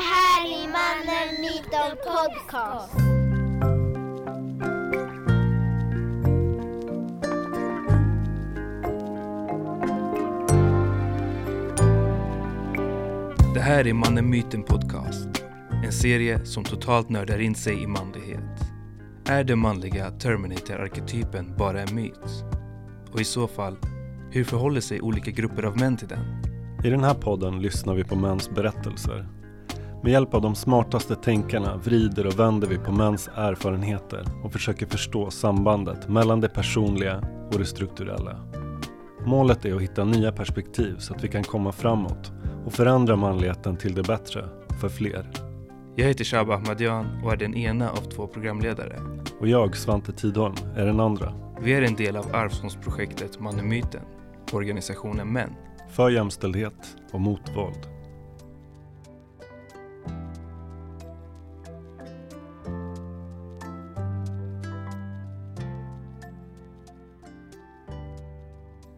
här är Mannen Myten Podcast. Det här är Mannen Myten Podcast. En serie som totalt nördar in sig i manlighet. Är den manliga Terminator-arketypen bara en myt? Och i så fall, hur förhåller sig olika grupper av män till den? I den här podden lyssnar vi på mäns berättelser. Med hjälp av de smartaste tänkarna vrider och vänder vi på mäns erfarenheter och försöker förstå sambandet mellan det personliga och det strukturella. Målet är att hitta nya perspektiv så att vi kan komma framåt och förändra manligheten till det bättre för fler. Jag heter Shaba Ahmadian och är den ena av två programledare. Och jag, Svante Tidholm, är den andra. Vi är en del av Arvsfondsprojektet Mannen Myten, organisationen Män. För jämställdhet och mot våld.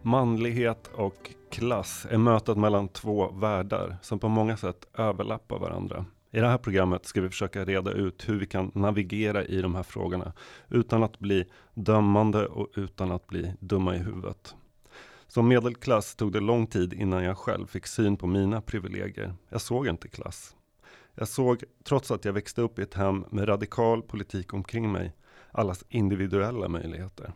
Manlighet och klass är mötet mellan två världar som på många sätt överlappar varandra. I det här programmet ska vi försöka reda ut hur vi kan navigera i de här frågorna utan att bli dömande och utan att bli dumma i huvudet. Som medelklass tog det lång tid innan jag själv fick syn på mina privilegier. Jag såg inte klass. Jag såg, trots att jag växte upp i ett hem med radikal politik omkring mig, allas individuella möjligheter.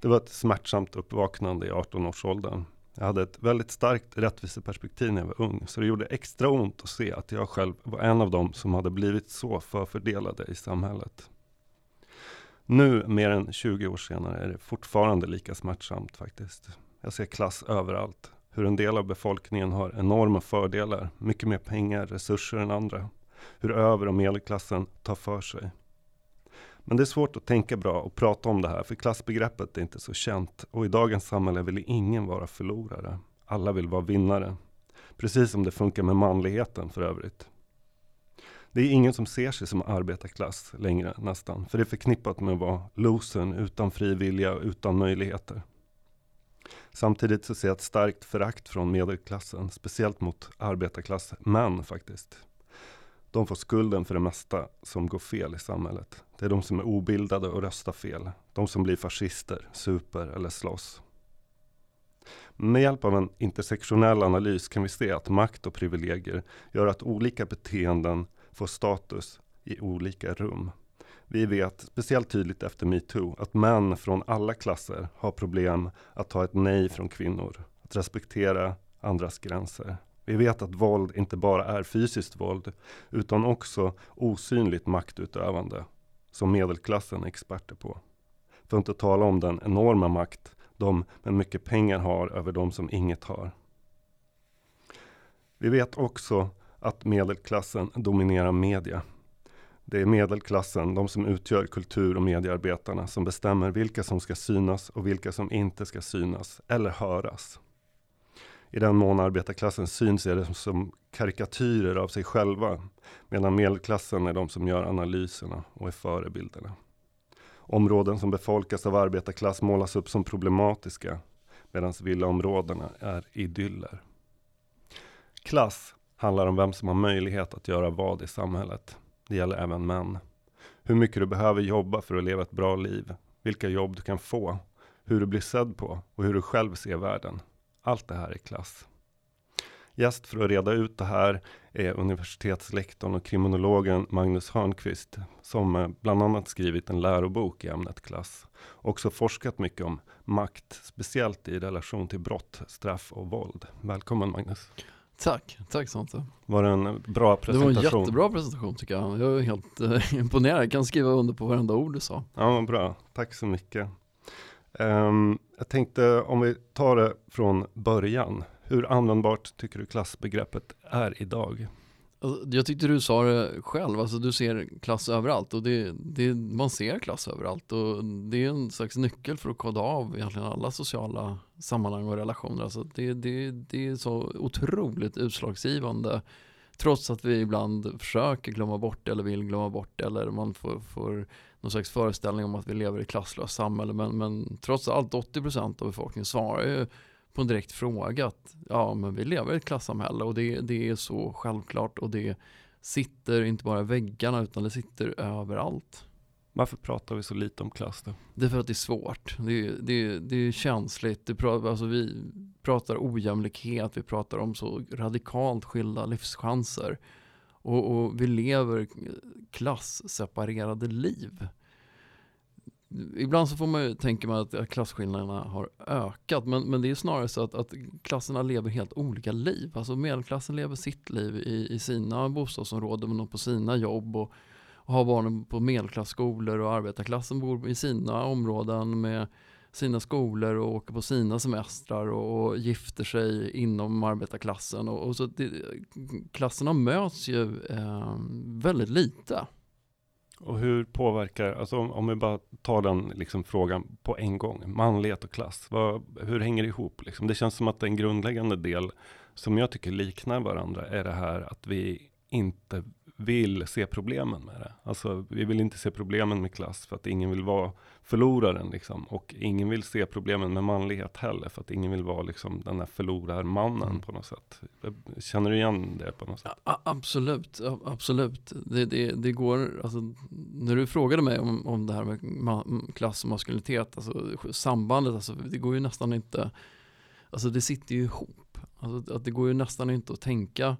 Det var ett smärtsamt uppvaknande i 18-årsåldern. Jag hade ett väldigt starkt rättviseperspektiv när jag var ung, så det gjorde extra ont att se att jag själv var en av dem som hade blivit så förfördelade i samhället. Nu, mer än 20 år senare, är det fortfarande lika smärtsamt faktiskt. Jag ser klass överallt. Hur en del av befolkningen har enorma fördelar, mycket mer pengar, resurser än andra. Hur över och medelklassen tar för sig. Men det är svårt att tänka bra och prata om det här, för klassbegreppet är inte så känt. Och i dagens samhälle vill ingen vara förlorare. Alla vill vara vinnare. Precis som det funkar med manligheten för övrigt. Det är ingen som ser sig som arbetarklass längre nästan, för det är förknippat med att vara losern utan fri vilja och utan möjligheter. Samtidigt så ser jag ett starkt förakt från medelklassen, speciellt mot arbetarklassmän faktiskt. De får skulden för det mesta som går fel i samhället. Det är de som är obildade och röstar fel. De som blir fascister, super eller slåss. Med hjälp av en intersektionell analys kan vi se att makt och privilegier gör att olika beteenden får status i olika rum. Vi vet, speciellt tydligt efter metoo, att män från alla klasser har problem att ta ett nej från kvinnor, att respektera andras gränser. Vi vet att våld inte bara är fysiskt våld, utan också osynligt maktutövande, som medelklassen är experter på. För att inte tala om den enorma makt de med mycket pengar har över de som inget har. Vi vet också att medelklassen dominerar media. Det är medelklassen, de som utgör kultur och mediearbetarna, som bestämmer vilka som ska synas och vilka som inte ska synas eller höras. I den mån arbetarklassen syns är det som karikatyrer av sig själva, medan medelklassen är de som gör analyserna och är förebilderna. Områden som befolkas av arbetarklass målas upp som problematiska, medan villaområdena är idyller. Klass handlar om vem som har möjlighet att göra vad i samhället. Det gäller även män. Hur mycket du behöver jobba för att leva ett bra liv, vilka jobb du kan få, hur du blir sedd på och hur du själv ser världen. Allt det här är klass. Gäst för att reda ut det här är universitetslektorn och kriminologen Magnus Hörnqvist som bland annat skrivit en lärobok i ämnet klass. Också forskat mycket om makt, speciellt i relation till brott, straff och våld. Välkommen Magnus! Tack, tack Svante. Var det en bra presentation? Det var en jättebra presentation tycker jag. Jag är helt eh, imponerad, jag kan skriva under på varenda ord du sa. Ja, bra. Tack så mycket. Um, jag tänkte om vi tar det från början. Hur användbart tycker du klassbegreppet är idag? Alltså, jag tyckte du sa det själv, alltså du ser klass överallt och det, det, man ser klass överallt och det är en slags nyckel för att koda av egentligen alla sociala sammanhang och relationer. Alltså det, det, det är så otroligt utslagsgivande trots att vi ibland försöker glömma bort det eller vill glömma bort det eller man får, får någon slags föreställning om att vi lever i ett klasslöst samhälle men, men trots allt 80% av befolkningen svarar ju på en direkt fråga att ja men vi lever i ett klassamhälle och det, det är så självklart och det sitter inte bara i väggarna utan det sitter överallt. Varför pratar vi så lite om klass då? Det är för att det är svårt. Det är, det är, det är känsligt. Det pratar, alltså vi pratar ojämlikhet, vi pratar om så radikalt skilda livschanser. Och, och vi lever klassseparerade liv. Ibland så får man ju tänka mig att klasskillnaderna har ökat men, men det är snarare så att, att klasserna lever helt olika liv. Alltså medelklassen lever sitt liv i, i sina bostadsområden och på sina jobb och, och har barnen på medelklassskolor och arbetarklassen bor i sina områden med sina skolor och åker på sina semestrar och, och gifter sig inom arbetarklassen. Och, och så det, klasserna möts ju eh, väldigt lite. Och hur påverkar, alltså om, om vi bara tar den liksom frågan på en gång, manlighet och klass, vad, hur hänger det ihop? Liksom? Det känns som att en grundläggande del som jag tycker liknar varandra är det här att vi inte vill se problemen med det. Alltså, vi vill inte se problemen med klass för att ingen vill vara förloraren liksom. Och ingen vill se problemen med manlighet heller för att ingen vill vara liksom den där förlorarmannen mm. på något sätt. Känner du igen det på något sätt? Ja, absolut, absolut. Det, det, det, går, alltså, när du frågade mig om, om det här med ma- klass och maskulinitet, alltså sambandet, alltså, det går ju nästan inte, alltså det sitter ju ihop. Alltså, att det går ju nästan inte att tänka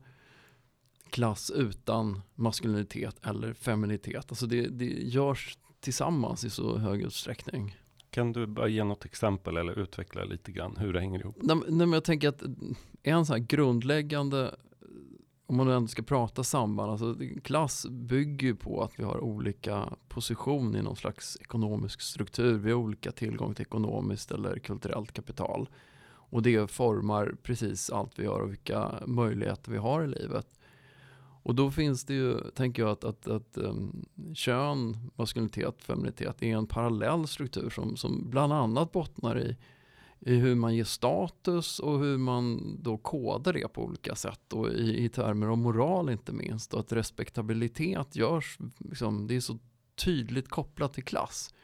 klass utan maskulinitet eller feminitet. Alltså det, det görs tillsammans i så hög utsträckning. Kan du bara ge något exempel eller utveckla lite grann hur det hänger ihop? Nej, men jag tänker att en sån här grundläggande, om man ändå ska prata samband, alltså klass bygger ju på att vi har olika position i någon slags ekonomisk struktur. Vi har olika tillgång till ekonomiskt eller kulturellt kapital. Och det formar precis allt vi gör och vilka möjligheter vi har i livet. Och då finns det ju, tänker jag, att, att, att um, kön, maskulinitet, feminitet är en parallell struktur som, som bland annat bottnar i, i hur man ger status och hur man då kodar det på olika sätt och i, i termer av moral inte minst och att respektabilitet görs, liksom, det är så tydligt kopplat till klass.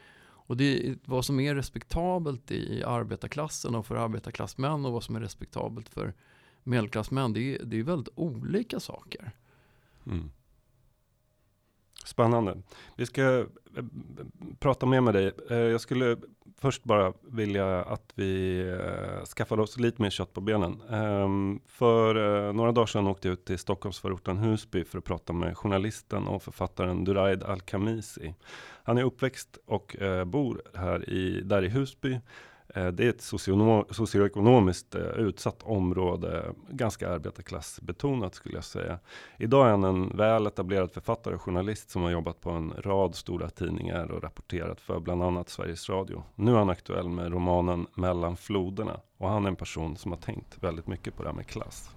Och det är vad som är respektabelt i arbetarklassen och för arbetarklassmän och vad som är respektabelt för medelklassmän, det är, det är väldigt olika saker. Mm. Spännande. Vi ska eh, prata mer med dig. Eh, jag skulle först bara vilja att vi eh, skaffade oss lite mer kött på benen. Ehm, för några dagar sedan åkte jag ut till Stockholmsförorten Husby för att prata med journalisten och författaren Duraid Al-Khamisi. Han är uppväxt och bor här i, där i Husby. Eh, det är ett socioekonomiskt eh, utsatt område, ganska arbetarklassbetonat skulle jag säga. Idag är han en väl etablerad författare och journalist som har jobbat på en rad stora tidningar och rapporterat för bland annat Sveriges Radio. Nu är han aktuell med romanen Mellan floderna och han är en person som har tänkt väldigt mycket på det här med klass.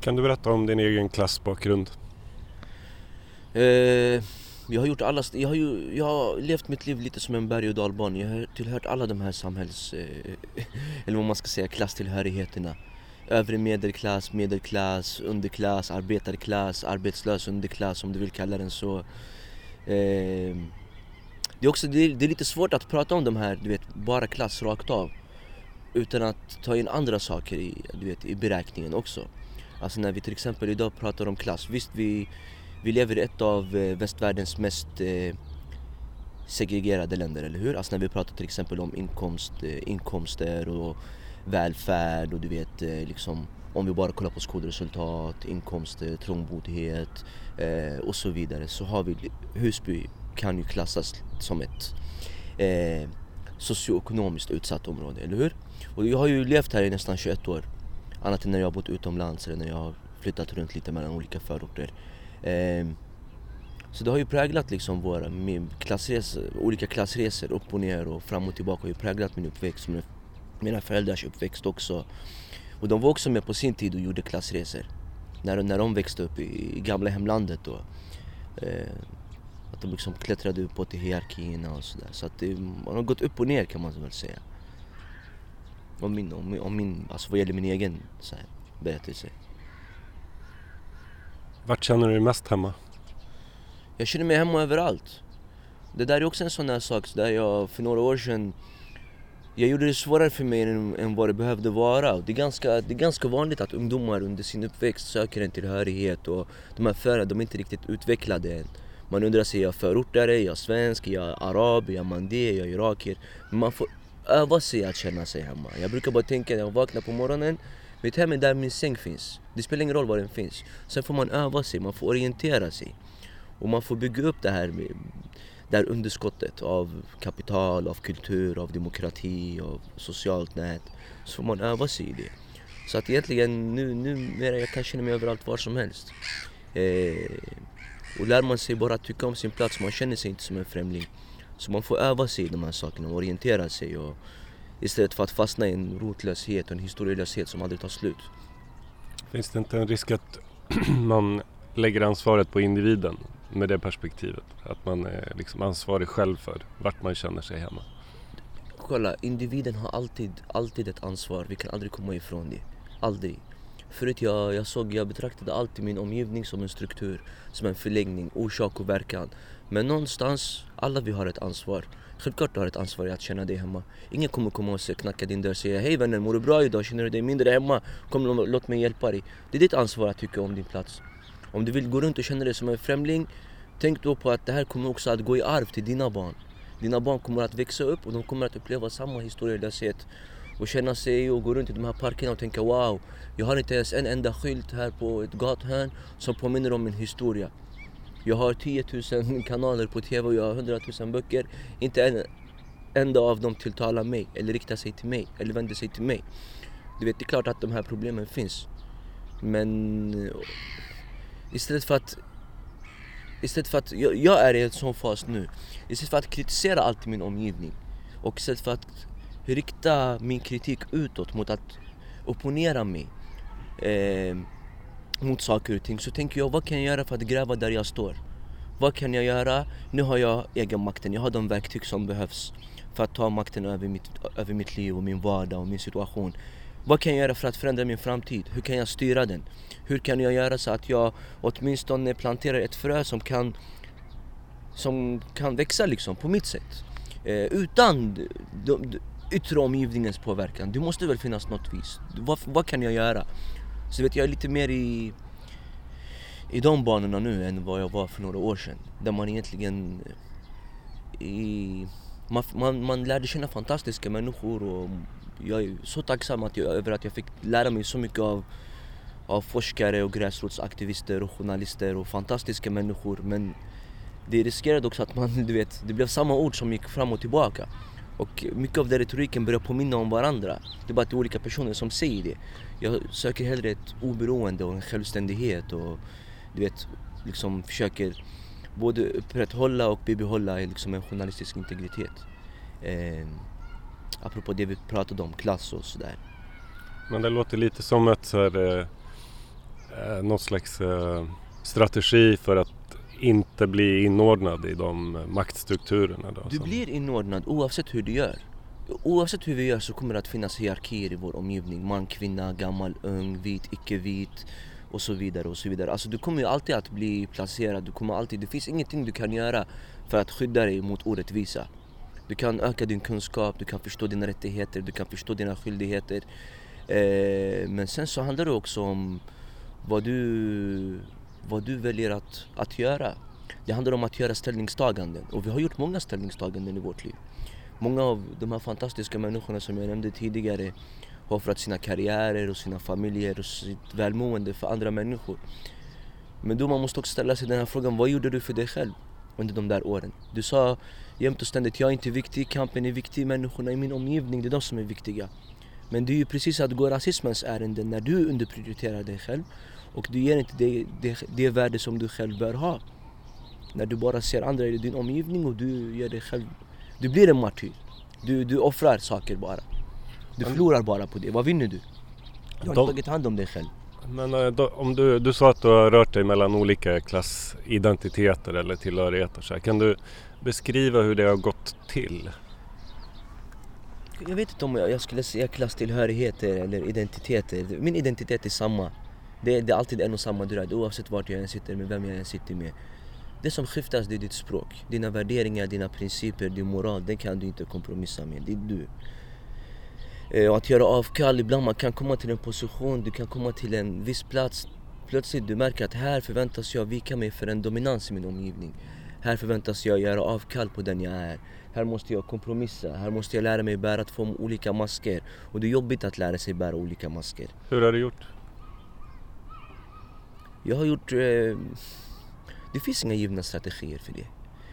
Kan du berätta om din egen klassbakgrund? Eh jag har gjort alla, jag har ju, jag har levt mitt liv lite som en berg och dalbana. Jag har tillhört alla de här samhälls, eh, eller vad man ska säga, klasstillhörigheterna. Övre medelklass, medelklass, underklass, arbetarklass, arbetslös underklass om du vill kalla den så. Eh, det är också, det är, det är lite svårt att prata om de här, du vet, bara klass rakt av. Utan att ta in andra saker i, du vet, i beräkningen också. Alltså när vi till exempel idag pratar om klass, visst vi vi lever i ett av eh, västvärldens mest eh, segregerade länder, eller hur? Alltså när vi pratar till exempel om inkomst, eh, inkomster och välfärd och du vet liksom om vi bara kollar på skolresultat, inkomster, trångboddhet eh, och så vidare så har vi Husby kan ju klassas som ett eh, socioekonomiskt utsatt område, eller hur? Och jag har ju levt här i nästan 21 år. Annat än när jag har bott utomlands eller när jag har flyttat runt lite mellan olika förorter. Ehm, så det har ju präglat liksom våra klassresor, olika klassresor upp och ner och fram och tillbaka har ju präglat min uppväxt, mina, mina föräldrars uppväxt också. Och de var också med på sin tid och gjorde klassresor. När, när de växte upp i, i gamla hemlandet då. Eh, att de liksom klättrade uppåt i hierarkierna och sådär. Så att det, man har gått upp och ner kan man väl säga. Om min, om, om min, alltså vad gäller min egen så här, berättelse. Vart känner du dig mest hemma? Jag känner mig hemma överallt. Det där är också en sån här sak där jag för några år sedan jag gjorde det svårare för mig än, än vad det behövde vara. Det är, ganska, det är ganska vanligt att ungdomar under sin uppväxt söker en tillhörighet och de här föräldrarna de är inte riktigt utvecklade än. Man undrar sig, är jag förortare, är jag svensk, är jag arab, är jag mandé, är jag irakier? Men man får öva sig att känna sig hemma. Jag brukar bara tänka när jag vaknar på morgonen, mitt hem är där min säng finns. Det spelar ingen roll var den finns. Sen får man öva sig, man får orientera sig. Och man får bygga upp det här, med, det här underskottet av kapital, av kultur, av demokrati, av socialt nät. Så får man öva sig i det. Så att egentligen nu, numera jag kan känna mig överallt var som helst. Eh, och lär man sig bara tycka om sin plats, man känner sig inte som en främling. Så man får öva sig i de här sakerna och orientera sig. Och, istället för att fastna i en rotlöshet och en historielöshet som aldrig tar slut. Finns det inte en risk att man lägger ansvaret på individen med det perspektivet? Att man är liksom ansvarig själv för vart man känner sig hemma? Kolla, individen har alltid, alltid ett ansvar. Vi kan aldrig komma ifrån det. Aldrig. Förut jag, jag såg, jag betraktade alltid min omgivning som en struktur, som en förlängning, orsak och verkan. Men någonstans, alla vi har ett ansvar. Självklart du har ett ansvar i att känna dig hemma. Ingen kommer komma och knacka din dörr och säga Hej vännen, mår du bra idag? Känner du dig mindre hemma? Kom låt mig hjälpa dig. Det är ditt ansvar att tycka om din plats. Om du vill gå runt och känna dig som en främling, tänk då på att det här kommer också att gå i arv till dina barn. Dina barn kommer att växa upp och de kommer att uppleva samma historielöshet och känna sig och gå runt i de här parkerna och tänka wow, jag har inte ens en enda skylt här på ett gathörn som påminner om min historia. Jag har 10 000 kanaler på TV och jag har 100 000 böcker. Inte en enda av dem tilltalar mig eller riktar sig till mig eller vänder sig till mig. Du vet, det är klart att de här problemen finns. Men istället för att Istället för att, jag, jag är i en sån fas nu. Istället för att kritisera allt i min omgivning och istället för att rikta min kritik utåt mot att opponera mig eh, mot saker och ting så tänker jag vad kan jag göra för att gräva där jag står? Vad kan jag göra? Nu har jag egenmakten, jag har de verktyg som behövs för att ta makten över mitt, över mitt liv och min vardag och min situation. Vad kan jag göra för att förändra min framtid? Hur kan jag styra den? Hur kan jag göra så att jag åtminstone planterar ett frö som kan, som kan växa liksom på mitt sätt? Eh, utan de, de, yttre omgivningens påverkan. Det måste väl finnas något vis. Vad, vad kan jag göra? Så vet jag är lite mer i, i de banorna nu än vad jag var för några år sedan. Där man egentligen i, man, man, man lärde känna fantastiska människor och jag är så tacksam att jag, över att jag fick lära mig så mycket av, av forskare och gräsrotsaktivister och journalister och fantastiska människor. Men det riskerade också att man, du vet, det blev samma ord som gick fram och tillbaka. Och mycket av den retoriken börjar påminna om varandra. Det är bara att det är olika personer som säger det. Jag söker hellre ett oberoende och en självständighet och du vet, liksom försöker både upprätthålla och bibehålla liksom en journalistisk integritet. Eh, apropå det vi pratade om, klass och sådär. Men det låter lite som ett så här, eh, eh något slags eh, strategi för att inte bli inordnad i de maktstrukturerna. Då, du som... blir inordnad oavsett hur du gör. Oavsett hur vi gör så kommer det att finnas hierarkier i vår omgivning. Man, kvinna, gammal, ung, vit, icke-vit och så vidare och så vidare. Alltså du kommer ju alltid att bli placerad. Du kommer alltid, det finns ingenting du kan göra för att skydda dig mot orättvisa. Du kan öka din kunskap, du kan förstå dina rättigheter, du kan förstå dina skyldigheter. Eh, men sen så handlar det också om vad du vad du väljer att, att göra. Det handlar om att göra ställningstaganden och vi har gjort många ställningstaganden i vårt liv. Många av de här fantastiska människorna som jag nämnde tidigare har offrat sina karriärer och sina familjer och sitt välmående för andra människor. Men då man måste också ställa sig den här frågan, vad gjorde du för dig själv under de där åren? Du sa jämt och ständigt, jag är inte viktig, kampen är viktig, människorna i min omgivning, det är de som är viktiga. Men det är ju precis att gå rasismens ärenden när du underprioriterar dig själv och du ger inte det, det, det värde som du själv bör ha. När du bara ser andra i din omgivning och du gör dig själv... Du blir en martyr. Du, du offrar saker bara. Du förlorar bara på det. Vad vinner du? Du har inte tagit hand om dig själv. Men eh, då, om du, du sa att du har rört dig mellan olika klassidentiteter eller tillhörigheter. Så här. Kan du beskriva hur det har gått till? Jag vet inte om jag skulle säga klasstillhörigheter eller identiteter. Min identitet är samma. Det, det är alltid en och samma dröd oavsett vart jag än sitter med vem jag än sitter med. Det som skiftas det är ditt språk. Dina värderingar, dina principer, din moral, den kan du inte kompromissa med. Det är du. Eh, och att göra avkall, ibland man kan komma till en position, du kan komma till en viss plats. Plötsligt du märker att här förväntas jag vika mig för en dominans i min omgivning. Här förväntas jag göra avkall på den jag är. Här måste jag kompromissa, här måste jag lära mig bära två olika masker. Och det är jobbigt att lära sig bära olika masker. Hur har du gjort? Jag har gjort... Eh, det finns inga givna strategier för det.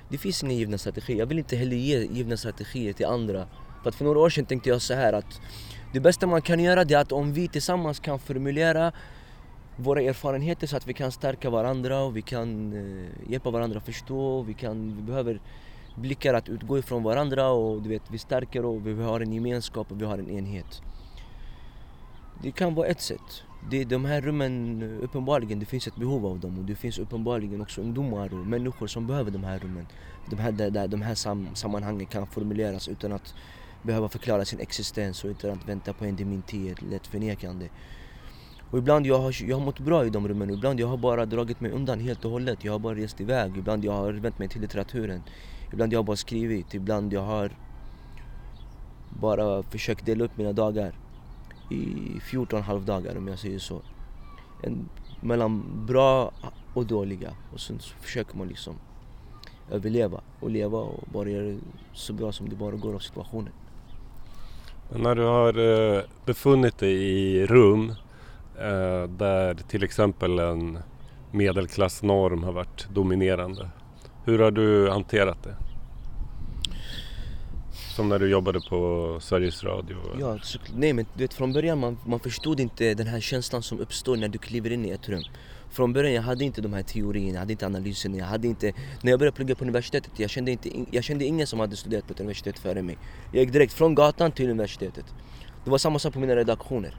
Det finns inga givna strategier. Jag vill inte heller ge givna strategier till andra. För att för några år sedan tänkte jag så här att det bästa man kan göra det är att om vi tillsammans kan formulera våra erfarenheter så att vi kan stärka varandra och vi kan eh, hjälpa varandra att förstå. Vi, kan, vi behöver blickar att utgå ifrån varandra och du vet, vi stärker och vi har en gemenskap och vi har en enhet. Det kan vara ett sätt. Det, de här rummen, uppenbarligen, det finns ett behov av dem och det finns uppenbarligen också ungdomar och människor som behöver de här rummen. De här, där, de här sam, sammanhangen kan formuleras utan att behöva förklara sin existens och utan att vänta på en dementi, ett lätt förnekande. Och ibland jag har jag har mått bra i de rummen, ibland jag har bara dragit mig undan helt och hållet. Jag har bara rest iväg, ibland jag har vänt mig till litteraturen. Ibland jag har bara skrivit, ibland jag har bara försökt dela upp mina dagar i 14 halvdagar om jag säger så. En, mellan bra och dåliga och sen så försöker man liksom överleva och leva och bara göra det så bra som det bara går av situationen. Men när du har eh, befunnit dig i rum eh, där till exempel en medelklassnorm har varit dominerande. Hur har du hanterat det? Som när du jobbade på Sveriges Radio? Ja, så, nej men du vet från början man, man förstod inte den här känslan som uppstår när du kliver in i ett rum. Från början jag hade inte de här teorierna, jag hade inte analyserna, jag hade inte... När jag började plugga på universitetet, jag kände, inte, jag kände ingen som hade studerat på ett universitet före mig. Jag gick direkt från gatan till universitetet. Det var samma sak på mina redaktioner.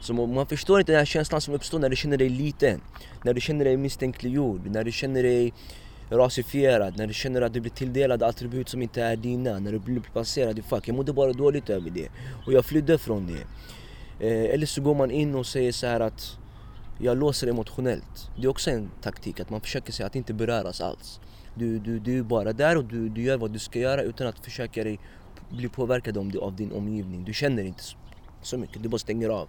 Så man förstår inte den här känslan som uppstår när du känner dig liten. När du känner dig misstänkliggjord, när du känner dig rasifierad, när du känner att du blir tilldelad attribut som inte är dina, när du blir placerad i fack. Jag mådde bara dåligt över det och jag flydde från det. Eh, eller så går man in och säger så här att jag låser emotionellt. Det är också en taktik, att man försöker säga att inte beröras alls. Du, du, du är bara där och du, du gör vad du ska göra utan att försöka dig, bli påverkad av din omgivning. Du känner inte så mycket, du bara stänger av.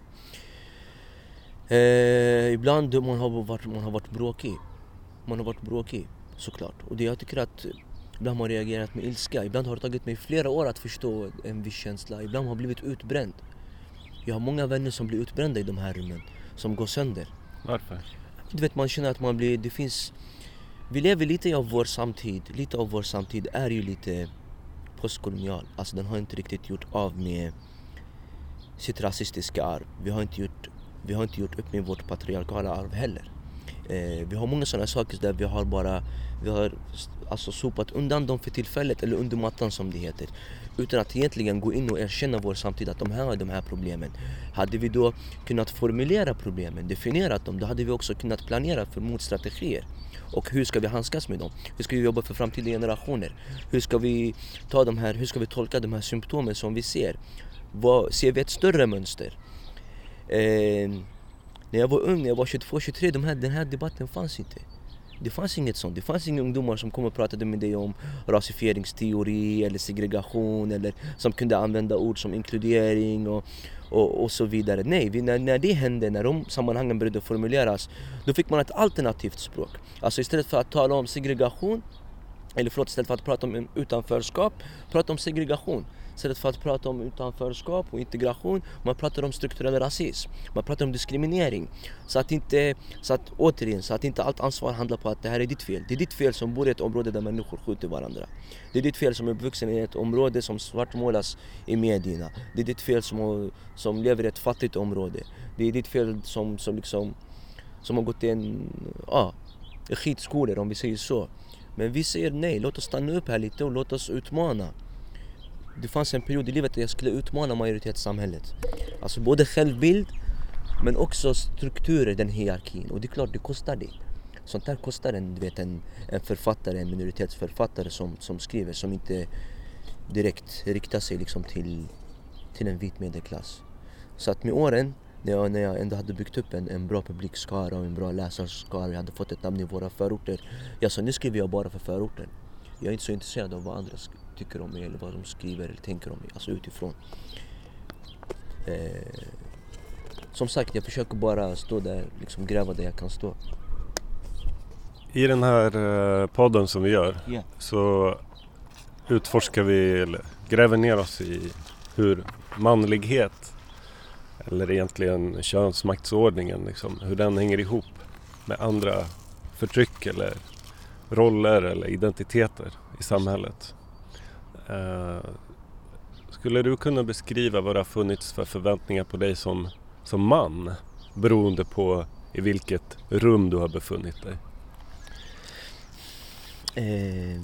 Eh, ibland man har varit, man har varit bråkig. Man har varit bråkig såklart. Och jag tycker att ibland har man reagerat med ilska. Ibland har det tagit mig flera år att förstå en viss känsla. Ibland har jag blivit utbränd. Jag har många vänner som blir utbrända i de här rummen. Som går sönder. Varför? Du vet man känner att man blir, det finns Vi lever lite av vår samtid, lite av vår samtid är ju lite postkolonial. Alltså den har inte riktigt gjort av med sitt rasistiska arv. Vi har inte gjort, vi har inte gjort upp med vårt patriarkala arv heller. Eh, vi har många sådana saker där vi har bara vi har alltså sopat undan dem för tillfället eller under mattan som det heter. Utan att egentligen gå in och erkänna vår samtid att de här har de här problemen. Hade vi då kunnat formulera problemen, definierat dem, då hade vi också kunnat planera för motstrategier. Och hur ska vi handskas med dem? Hur ska vi jobba för framtida generationer? Hur ska vi ta de här, hur ska vi tolka de här symptomen som vi ser? Vad, ser vi ett större mönster? Eh, när jag var ung, när jag var 22-23, de här, den här debatten fanns inte. Det fanns inget sånt. Det fanns inga ungdomar som kom och pratade med dig om rasifieringsteori eller segregation eller som kunde använda ord som inkludering och, och, och så vidare. Nej, vi, när, när det hände, när de sammanhangen började formuleras, då fick man ett alternativt språk. Alltså istället för att tala om segregation, eller förlåt, istället för att prata om utanförskap, prata om segregation. Istället för att prata om utanförskap och integration, man pratar om strukturell rasism. Man pratar om diskriminering. Så att inte, så att återigen, så att inte allt ansvar handlar på att det här är ditt fel. Det är ditt fel som bor i ett område där människor skjuter varandra. Det är ditt fel som är uppvuxen i ett område som svartmålas i medierna. Det är ditt fel som, som lever i ett fattigt område. Det är ditt fel som, som liksom, som har gått i en, ja, skitskolor om vi säger så. Men vi säger nej, låt oss stanna upp här lite och låt oss utmana det fanns en period i livet där jag skulle utmana majoritetssamhället. Alltså både självbild men också strukturer, den hierarkin. Och det är klart, det kostar det. Sånt där kostar en, du vet, en, en författare, en minoritetsförfattare som, som skriver som inte direkt riktar sig liksom till, till en vit medelklass. Så att med åren, när jag, när jag ändå hade byggt upp en, en bra publikskara och en bra läsarskara, jag hade fått ett namn i våra förorter. Jag sa nu skriver jag bara för förorten. Jag är inte så intresserad av vad andra skriver tycker om mig eller vad de skriver eller tänker om mig, alltså utifrån. Eh, som sagt, jag försöker bara stå där, liksom gräva där jag kan stå. I den här eh, podden som vi gör Ja. så utforskar vi, eller gräver ner oss i hur manlighet eller egentligen könsmaktsordningen, liksom, hur den hänger ihop med andra förtryck eller roller eller identiteter i samhället. Eh, skulle du kunna beskriva vad det har funnits för förväntningar på dig som, som man beroende på i vilket rum du har befunnit dig? Eh,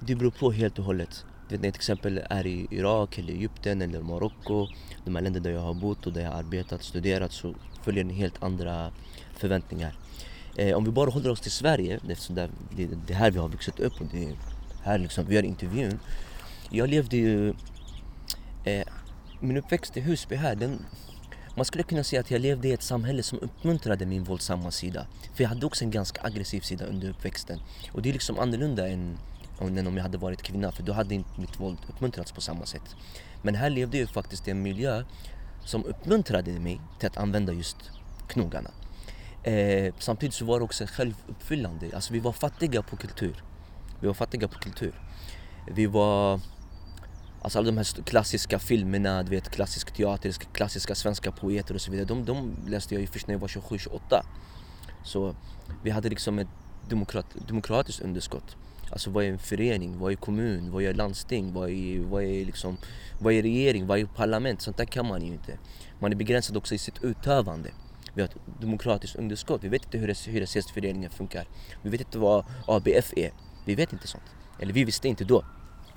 det beror på helt och hållet. Du vet, när jag till exempel är i Irak eller Egypten eller Marocko, de här länderna där jag har bott och där jag har arbetat, studerat så följer ni helt andra förväntningar. Eh, om vi bara håller oss till Sverige, eftersom det, det, det är här vi har vuxit upp och det är här liksom vi gör intervjun. Jag levde ju... Eh, min uppväxt i Husby här, den, man skulle kunna säga att jag levde i ett samhälle som uppmuntrade min våldsamma sida. För jag hade också en ganska aggressiv sida under uppväxten. Och det är liksom annorlunda än, än om jag hade varit kvinna, för då hade inte mitt våld uppmuntrats på samma sätt. Men här levde jag faktiskt i en miljö som uppmuntrade mig till att använda just knogarna. Eh, samtidigt så var det också självuppfyllande. Alltså vi var fattiga på kultur. Vi var fattiga på kultur. Vi var... Alltså alla de här klassiska filmerna, du vet klassisk teater, klassiska svenska poeter och så vidare. De, de läste jag ju först när jag var 27-28. Så vi hade liksom ett demokrat, demokratiskt underskott. Alltså vad är en förening, vad är kommun, vad är landsting, vad är, vad är, liksom, vad är regering, vad är parlament? Sånt där kan man ju inte. Man är begränsad också i sitt utövande. Vi har ett demokratiskt underskott. Vi vet inte hur hyresgästföreningen funkar. Vi vet inte vad ABF är. Vi vet inte sånt. Eller vi visste inte då.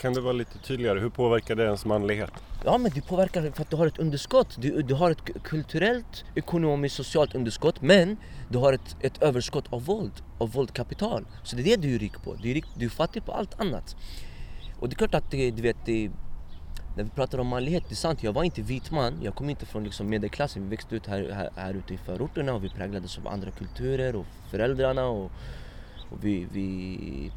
Kan du vara lite tydligare? Hur påverkar det ens manlighet? Ja men det påverkar för att du har ett underskott. Du, du har ett kulturellt, ekonomiskt, socialt underskott men du har ett, ett överskott av våld, av våldkapital. Så det är det du är rik på. Du är, rik, du är fattig på allt annat. Och det är klart att det, du vet, det, när vi pratar om manlighet, det är sant, jag var inte vit man. Jag kom inte från liksom medelklassen. Vi växte ut här, här, här ute i förorterna och vi präglades av andra kulturer och föräldrarna och, och vi, vi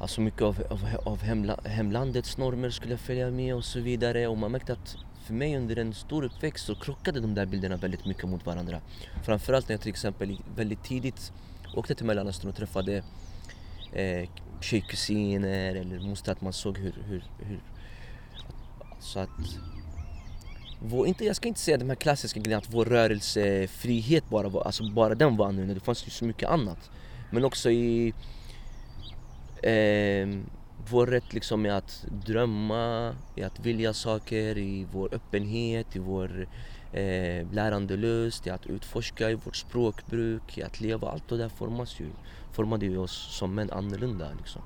Alltså mycket av, av, av hemla, hemlandets normer skulle följa med och så vidare. Och man märkte att för mig under en stor uppväxt så krockade de där bilderna väldigt mycket mot varandra. Framförallt när jag till exempel väldigt tidigt åkte till Mellanöstern och träffade eh, tjejkusiner eller moster. Att man såg hur, hur, hur så att vår, inte, jag ska inte säga de här klassiska grejerna att vår rörelsefrihet bara var, alltså bara den var annorlunda. Det fanns ju så mycket annat. Men också i eh, vår rätt liksom i att drömma, i att vilja saker, i vår öppenhet, i vår eh, lärandelust, i att utforska, i vårt språkbruk, i att leva. Allt det där formas ju, formade ju oss som män annorlunda liksom.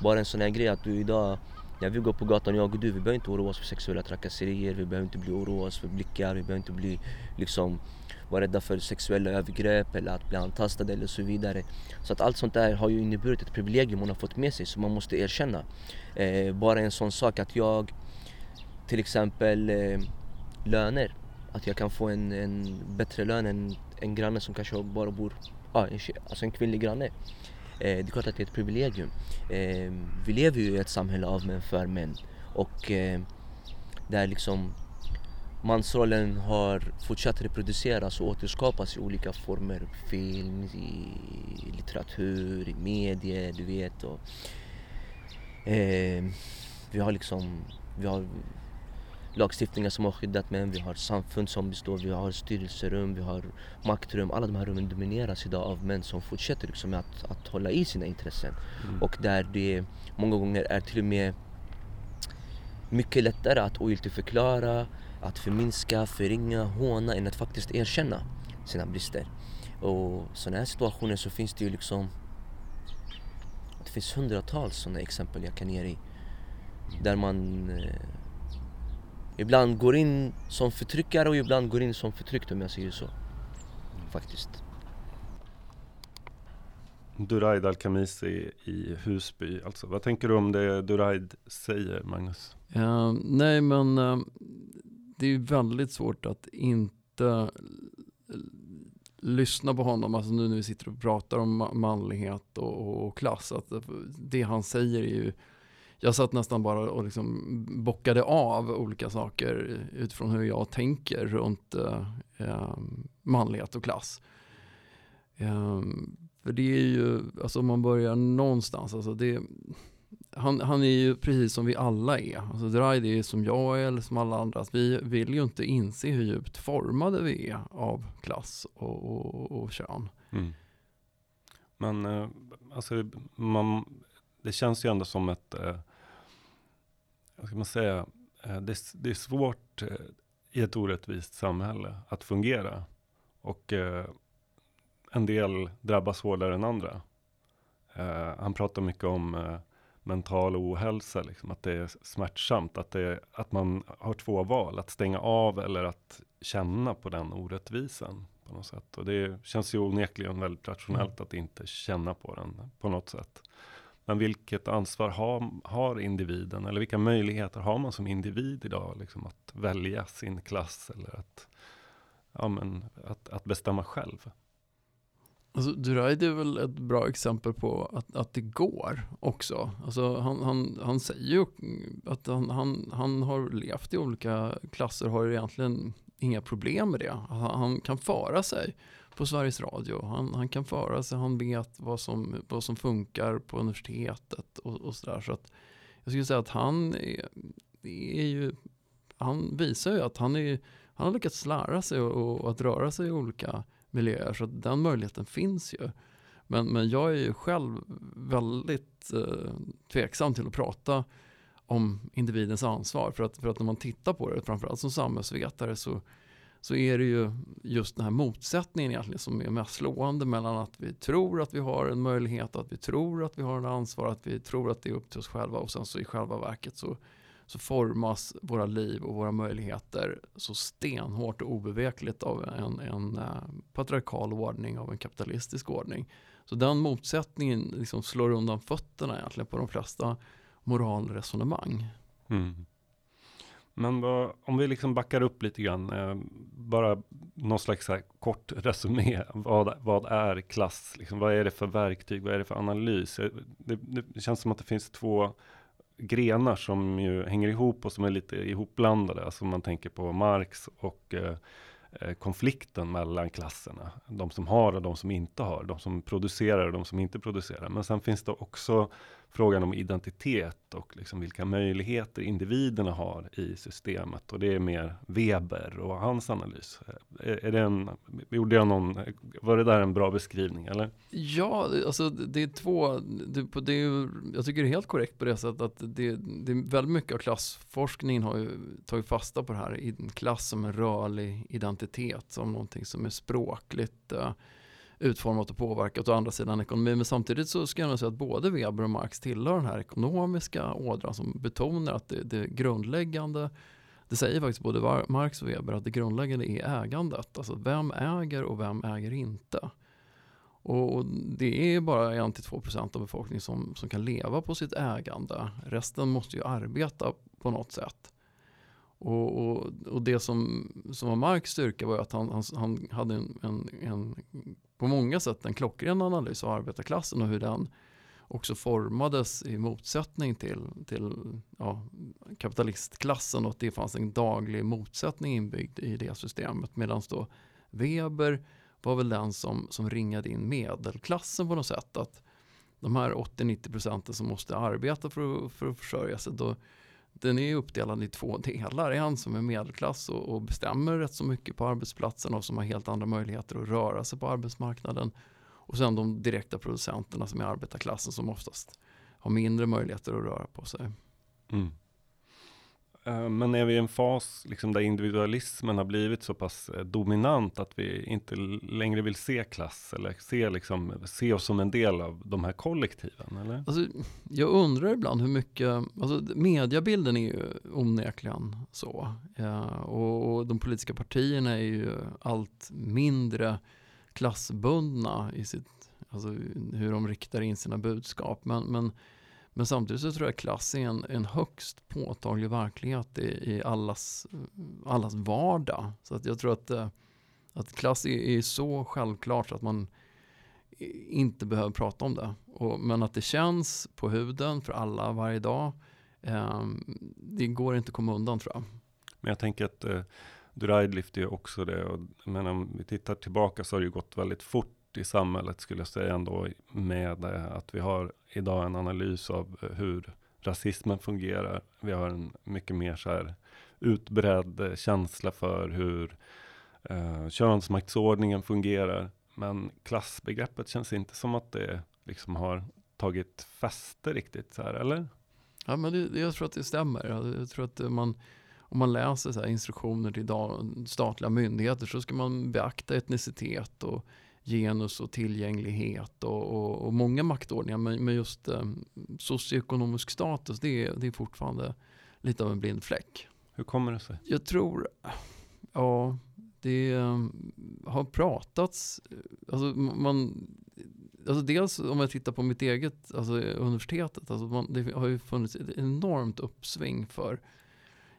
Bara en sån här grej att du idag när vi går på gatan, jag och du, vi behöver inte oroa oss för sexuella trakasserier, vi behöver inte bli oroa oss för blickar, vi behöver inte bli liksom vara rädda för sexuella övergrepp eller att bli antastade eller så vidare. Så att allt sånt där har ju inneburit ett privilegium man har fått med sig som man måste erkänna. Eh, bara en sån sak att jag till exempel eh, löner, att jag kan få en, en bättre lön än en granne som kanske bara bor, ja, en, alltså en kvinnlig granne. Eh, det är klart att det är ett privilegium. Eh, vi lever ju i ett samhälle av män för män och eh, där liksom mansrollen har fortsatt reproduceras och återskapas i olika former. Film, i litteratur, i medier, du vet. Och, eh, vi har liksom, vi har lagstiftningar som har skyddat män, vi har samfund som består, vi har styrelserum, vi har maktrum. Alla de här rummen domineras idag av män som fortsätter liksom att, att hålla i sina intressen. Och där det många gånger är till och med mycket lättare att ogiltigförklara, att förminska, förringa, håna än att faktiskt erkänna sina brister. Och sådana här situationer så finns det ju liksom det finns hundratals sådana exempel jag kan ge dig. Där man eh, ibland går in som förtryckare och ibland går in som förtryckt om jag säger så. Faktiskt. Duraid Al-Khamisi i Husby, alltså vad tänker du om det Duraid säger, Magnus? Eh, nej, men eh, det är ju väldigt svårt att inte lyssna på honom, alltså nu när vi sitter och pratar om ma- manlighet och, och, och klass, att det han säger är ju jag satt nästan bara och liksom bockade av olika saker utifrån hur jag tänker runt eh, eh manlighet och klass. Eh, för det är ju, alltså om man börjar någonstans, alltså det, han, han är ju precis som vi alla är. Alltså Draidi är som jag är eller som alla andra. Vi vill ju inte inse hur djupt formade vi är av klass och, och, och kön. Mm. Men eh, alltså, man, det känns ju ändå som ett, eh, vad ska man säga, eh, det, det, är svårt eh, i ett orättvist samhälle att fungera. Och eh, en del drabbas hårdare än andra. Eh, han pratar mycket om mental ohälsa, liksom, att det är smärtsamt, att, det, att man har två val, att stänga av eller att känna på den orättvisan på något sätt. Och det känns ju onekligen väldigt rationellt att inte känna på den på något sätt. Men vilket ansvar har, har individen eller vilka möjligheter har man som individ idag liksom att välja sin klass eller att, ja, men, att, att bestämma själv? Alltså, Duraid är väl ett bra exempel på att, att det går också. Alltså, han, han, han säger ju att han, han, han har levt i olika klasser, och har egentligen inga problem med det. Han, han, kan föra sig på Sveriges Radio. Han, han kan föra sig, han vet vad som, vad som funkar på universitetet och, och sådär. Så att jag skulle säga att han är, är ju, han visar ju att han, är, han har lyckats lära sig och, och att röra sig i olika miljöer. Så att den möjligheten finns ju. Men, men jag är ju själv väldigt eh, tveksam till att prata om individens ansvar. För att, för att när man tittar på det, framförallt som samhällsvetare, så, så är det ju just den här motsättningen egentligen som är mest slående mellan att vi tror att vi har en möjlighet, att vi tror att vi har en ansvar, att vi tror att det är upp till oss själva och sen så i själva verket så, så formas våra liv och våra möjligheter så stenhårt och obevekligt av en, en eh, patriarkal ordning, av en kapitalistisk ordning. Så den motsättningen liksom slår undan fötterna egentligen på de flesta moralresonemang. Mm. Men vad, om vi liksom backar upp lite grann, eh, bara någon slags kort resumé. Vad, vad är klass? Liksom, vad är det för verktyg? Vad är det för analys? Eh, det, det, känns som att det finns två grenar som ju hänger ihop och som är lite ihopblandade. Alltså man tänker på Marx och eh, eh, konflikten mellan klasserna. De som har och de som inte har. De som producerar och de som inte producerar. Men sen finns det också frågan om identitet och liksom vilka möjligheter individerna har i systemet. Och det är mer Weber och hans analys. Är, är det en, gjorde jag någon, var det där en bra beskrivning eller? Ja, alltså det är två, det, det är, jag tycker det är helt korrekt på det sättet att det, det är väldigt mycket av klassforskningen har ju tagit fasta på det här, i klass som en rörlig identitet, som någonting som är språkligt eh, utformat och påverkat å andra sidan ekonomi. Men samtidigt så ska jag nog säga att både Weber och Marx tillhör den här ekonomiska ådran som betonar att det, det grundläggande det säger faktiskt både Marx och Weber att det grundläggande är ägandet. Alltså vem äger och vem äger inte? Och det är bara 1-2% av befolkningen som, som kan leva på sitt ägande. Resten måste ju arbeta på något sätt. Och, och, och, det som, som var Marx styrka var att han, han, han hade en, en, en, på många sätt en klockren analys av arbetarklassen och hur den också formades i motsättning till, till ja, kapitalistklassen och att det fanns en daglig motsättning inbyggd i det systemet. Medan då Weber var väl den som, som ringade in medelklassen på något sätt. Att de här 80-90 procenten som måste arbeta för, för att försörja sig, då, den är uppdelad i två delar. En som är medelklass och, och, bestämmer rätt så mycket på arbetsplatsen och som har helt andra möjligheter att röra sig på arbetsmarknaden. Och sen de direkta producenterna som är arbetarklassen som oftast har mindre möjligheter att röra på sig. Mm. Eh, men är vi i en fas liksom där individualismen har blivit så pass eh, dominant att vi inte längre vill se klass eller se, liksom, se oss som en del av de här kollektiven? Eller? Alltså, jag undrar ibland hur mycket, alltså, mediebilden är ju onekligen så. Ja, och, och, de politiska partierna är ju allt mindre klassbundna i sitt, alltså, hur de riktar in sina budskap. Men, men men samtidigt så tror jag klass är en, en högst påtaglig verklighet i, i allas, allas vardag. Så att jag tror att, eh, att klass är, är så självklart att man inte behöver prata om det. Och, men att det känns på huden för alla varje dag. Eh, det går inte att komma undan tror jag. Men jag tänker att eh, Duraid lyfter ju också det. Och, men om vi tittar tillbaka så har det ju gått väldigt fort i samhället skulle jag säga ändå. Med att vi har idag en analys av hur rasismen fungerar. Vi har en mycket mer så här utbredd känsla för hur eh, könsmaktsordningen fungerar. Men klassbegreppet känns inte som att det liksom har tagit fäste riktigt så här, eller? Ja, men det, jag tror att det stämmer. Jag tror att man, om man läser så instruktioner till statliga myndigheter så ska man beakta etnicitet och genus och tillgänglighet och, och, och många maktordningar. Men, men just eh, socioekonomisk status, det är, det är fortfarande lite av en blind fläck. Hur kommer det sig? Jag tror, ja, det eh, har pratats, alltså man, alltså dels om jag tittar på mitt eget, alltså universitetet, alltså man, det har ju funnits ett enormt uppsving för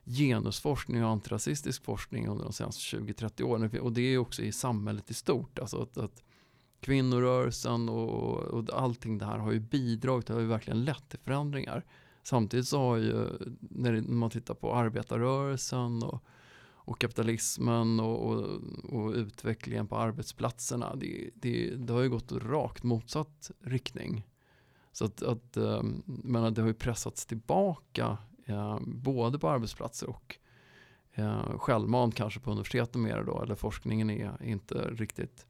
genusforskning och antirasistisk forskning under de senaste 20-30 åren. Och det är också i samhället i stort. Alltså att, att kvinnorörelsen och, och allting det här har ju bidragit, det har ju verkligen lett till förändringar. Samtidigt så har ju, när man tittar på arbetarrörelsen och, och kapitalismen och, och, och, utvecklingen på arbetsplatserna, det, det, det, har ju gått rakt motsatt riktning. Så att, att eh, menar det har ju pressats tillbaka eh, både på arbetsplatser och eh, självmant kanske på universiteten mer då, eller forskningen är inte riktigt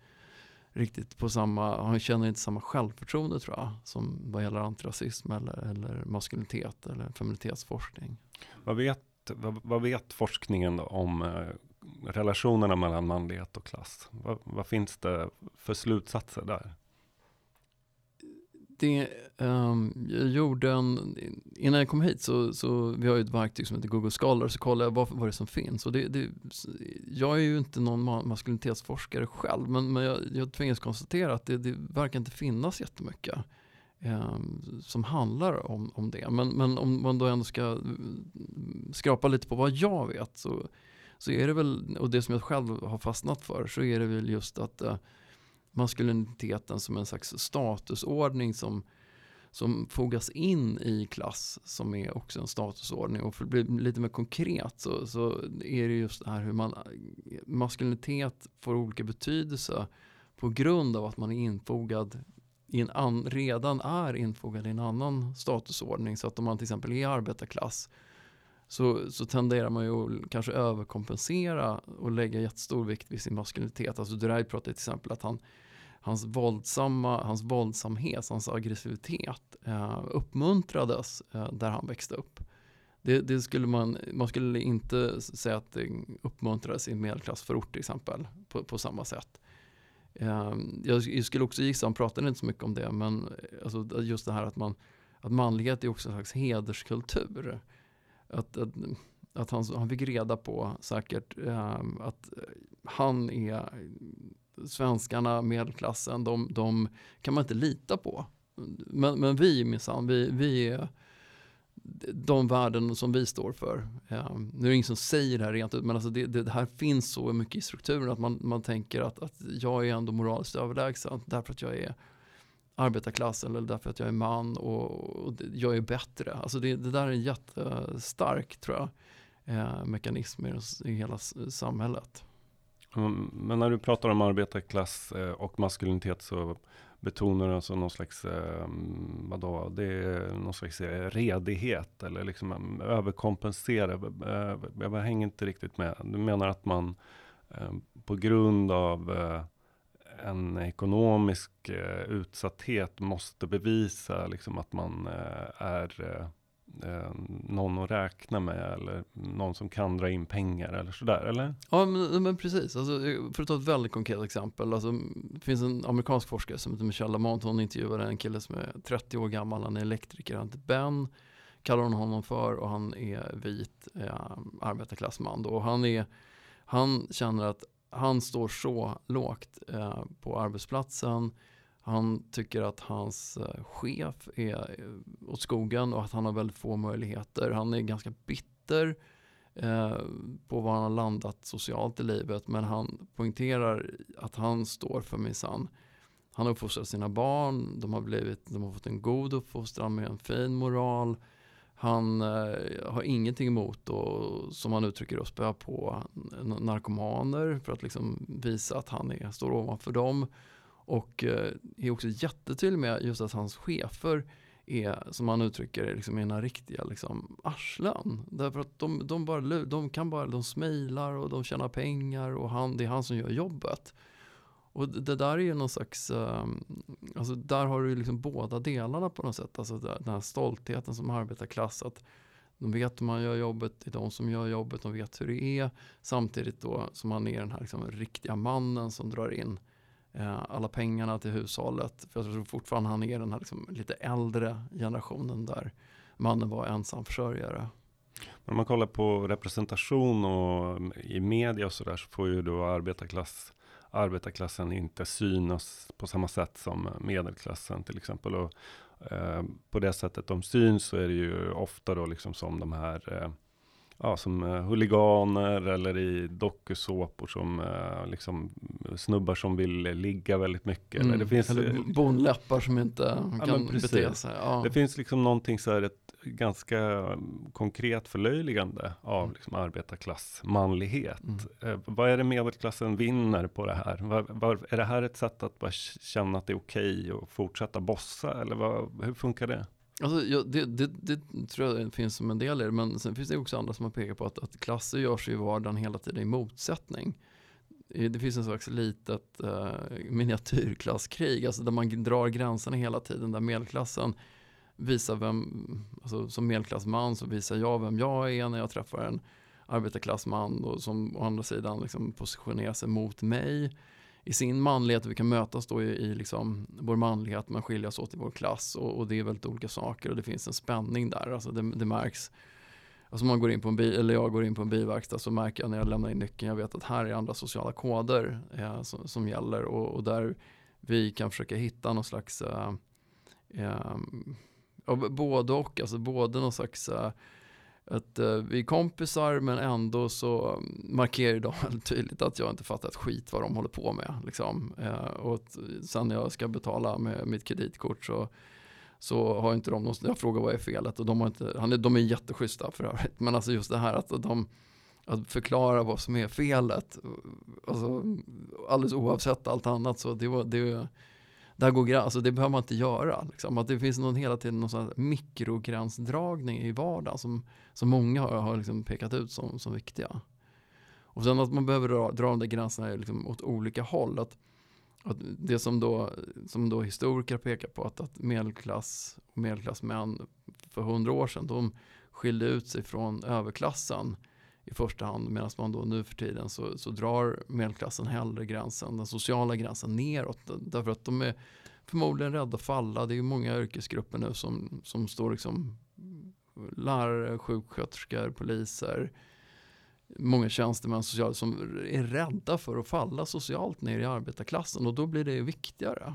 riktigt på samma, han känner inte samma självförtroende tror jag som vad gäller antirasism eller, eller maskulinitet eller feminitetsforskning. Vad vet, vad, vad vet forskningen om eh, relationerna mellan manlighet och klass? Vad, vad finns det för slutsatser där? Det, um, jag gjorde en, innan jag kom hit så, så vi har ju ett verktyg som heter Google Scholar, så kollade jag vad, vad det är som finns. Och det, det, jag är ju inte någon maskulinitetsforskare själv, men, men jag, jag tvingas konstatera att det, det verkar inte finnas jättemycket um, som handlar om, om det. Men, men om man då ändå ska mm, skrapa lite på vad jag vet så, så är det väl, och det som jag själv har fastnat för, så är det väl just att uh, maskuliniteten som en slags statusordning som, som fogas in i klass som är också en statusordning. Och för att bli lite mer konkret så, så är det just det här hur man maskulinitet får olika betydelse på grund av att man är infogad i en an, redan är infogad i en annan statusordning. Så att om man till exempel är arbetarklass så, så tenderar man ju att kanske överkompensera och lägga jättestor vikt vid sin maskulinitet. Alltså Duray pratar till exempel att han hans, våldsamma, hans våldsamhet, hans aggressivitet eh, uppmuntrades eh, där han växte upp. Det, det, skulle man, man skulle inte säga att det uppmuntrades i en medelklassförort till exempel på, på samma sätt. Eh, jag, skulle också gissa, han pratade inte så mycket om det, men eh, alltså just det här att, man, att manlighet är också en slags hederskultur. Att, att, att han, han fick reda på säkert eh, att han är svenskarna, medelklassen, de, de kan man inte lita på. Men, men vi minsann, vi, vi är de värden som vi står för. Ja, nu är det ingen som säger det här rent ut, men alltså det, det, det, här finns så mycket i strukturen att man, man tänker att, att jag är ändå moraliskt överlägsen därför att jag är arbetarklass eller därför att jag är man och, och jag är bättre. Alltså det, det där är en jättestark tror jag, eh, mekanism i, i hela samhället. Mm, men när du pratar om arbetarklass eh, och maskulinitet så betonar du alltså någon slags, eh, vadå, det är någon slags eh, redighet eller liksom överkompensera. Jag hänger inte riktigt med. Du menar att man på grund av en ekonomisk utsatthet måste bevisa liksom att man är eh, någon att räkna med eller någon som kan dra in pengar eller sådär, eller? Ja, men, men precis. Alltså, för att ta ett väldigt konkret exempel. Alltså, det finns en amerikansk forskare som heter Michelle Lamont. Hon intervjuade en kille som är 30 år gammal. Han är elektriker. Han heter Ben, kallar hon honom för. Och han är vit eh, arbetarklassman. Då. Och han, är, han känner att han står så lågt eh, på arbetsplatsen han tycker att hans eh, chef är eh, åt skogen och att han har väldigt få möjligheter. Han är ganska bitter eh, på var han har landat socialt i livet men han poängterar att han står för minsann han har uppfostrat sina barn, de har, blivit, de har fått en god uppfostran med en fin moral. Han eh, har ingenting emot att, som han uttrycker det, spöa på narkomaner för att liksom visa att han är, står ovanför dem. Och eh, är också jättetydlig med just att hans chefer är, som han uttrycker det, liksom ena riktiga liksom, arslen. Därför att de, de, bara, de kan bara, de smilar och de tjänar pengar och han, det är han som gör jobbet. Och det där är ju någon slags, eh, alltså där har du liksom båda delarna på något sätt. Alltså den här stoltheten som arbetarklass, att de vet hur man gör jobbet, det är de som gör jobbet, de vet hur det är. Samtidigt då som han är den här liksom riktiga mannen som drar in Eh, alla pengarna till hushållet. För jag tror fortfarande han är den här liksom lite äldre generationen där mannen var ensam försörjare. När man kollar på representation och i media och sådär så får ju då arbetarklass arbetarklassen inte synas på samma sätt som medelklassen till exempel. Och, eh, på det sättet de syns så är det ju ofta då liksom som de här eh, ja, som uh, huliganer eller i dokusåpor som uh, liksom snubbar som vill ligga väldigt mycket. Mm. Eller, det finns, eller bonläppar som inte ja, kan bete sig. Ja. Det finns liksom någonting så här, ett ganska konkret förlöjligande av mm. liksom arbetarklassmanlighet. Mm. Vad är det medelklassen vinner på det här? Var, var, är det här ett sätt att bara känna att det är okej okay att fortsätta bossa? Eller vad, hur funkar det? Alltså, ja, det, det, det, tror jag finns som en del i det, men sen finns det också andra som har pekat på att, att klasser gör sig i vardagen hela tiden i motsättning. Eh, det finns en slags litet eh, miniatyrklasskrig, alltså där man drar gränserna hela tiden, där medelklassen visar vem, alltså som medelklassman så visar jag vem jag är när jag träffar en arbetarklassman och som å andra sidan liksom positionerar sig mot mig i sin manlighet och vi kan mötas då i, i liksom vår manlighet men skiljas åt i vår klass och, och, det är väldigt olika saker och det finns en spänning där. Alltså det, det märks. Alltså man går in på en bi, eller jag går in på en bilverkstad så märker jag när jag lämnar in nyckeln, jag vet att här är andra sociala koder eh, som, som, gäller och, och, där vi kan försöka hitta någon slags eh, eh, både och, alltså både någon slags eh, att uh, vi är kompisar men ändå så mm, markerar de väldigt tydligt att jag inte fattar ett skit vad de håller på med. Liksom. Uh, och att eh, sen när jag ska betala med mitt kreditkort så, så har inte de någon, jag frågar vad är felet och de, har inte, han är, de är jätteschyssta för övrigt. Men alltså just det här att de att förklara vad som är felet, alltså, alldeles oavsett allt annat så det var, det, där går alltså det behöver man inte göra. Liksom. Att det finns någon, hela tiden någon sån mikrogränsdragning i vardagen som, som många har, har liksom pekat ut som, som viktiga. Och sen att man behöver dra, dra de där gränserna liksom åt olika håll. Att, att det som då, som då historiker pekar på att, att medelklass och medelklassmän för hundra år sedan de skilde ut sig från överklassen i första hand medan man då nu för tiden så, så drar medelklassen hellre gränsen, den sociala gränsen neråt därför att de är förmodligen rädda att falla. Det är många yrkesgrupper nu som, som står liksom lärare, sjuksköterskor, poliser, många tjänstemän sociala, som är rädda för att falla socialt ner i arbetarklassen och då blir det viktigare.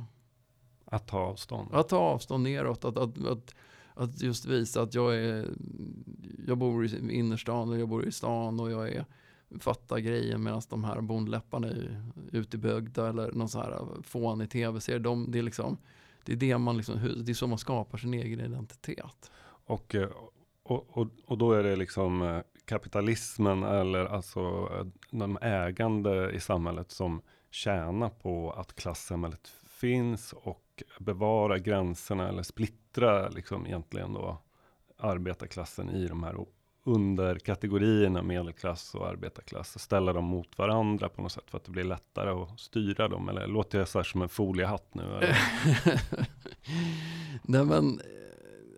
Att ta avstånd? Att ta avstånd neråt, att, att, att att just visa att jag är, jag bor i innerstan och jag bor i stan och jag är fattar grejen medan de här bondläpparna är utebögda eller någon sån här fånig tv-serie. De, det, är liksom, det är det man liksom, det är så man skapar sin egen identitet. Och, eh, och, och, och då är det liksom eh, kapitalismen eller alltså eh, de ägande i samhället som tjänar på att klassamhället finns och bevara gränserna eller splittra liksom egentligen då arbetarklassen i de här underkategorierna medelklass och arbetarklass och ställa dem mot varandra på något sätt för att det blir lättare att styra dem eller låter jag så här som en foliehatt nu? Eller? Nej men eh,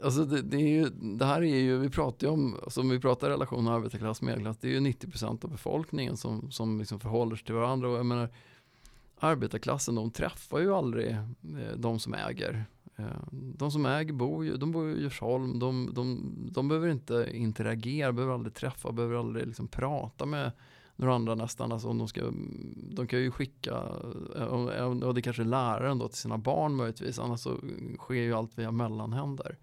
Alltså det, det, är ju, det här är ju, vi pratar ju om, alltså om vi pratar relation arbetarklass medelklass, det är ju 90% av befolkningen som, som liksom förhåller sig till varandra. Och jag menar, arbetarklassen de träffar ju aldrig eh, de som äger. Eh, de som äger bor ju, de bor i Djursholm, de, de, de behöver inte interagera, behöver aldrig träffa, behöver aldrig liksom prata med några andra nästan. Alltså om de, ska, de kan ju skicka, eh, och det kanske är läraren då till sina barn möjligtvis, annars så sker ju allt via mellanhänder.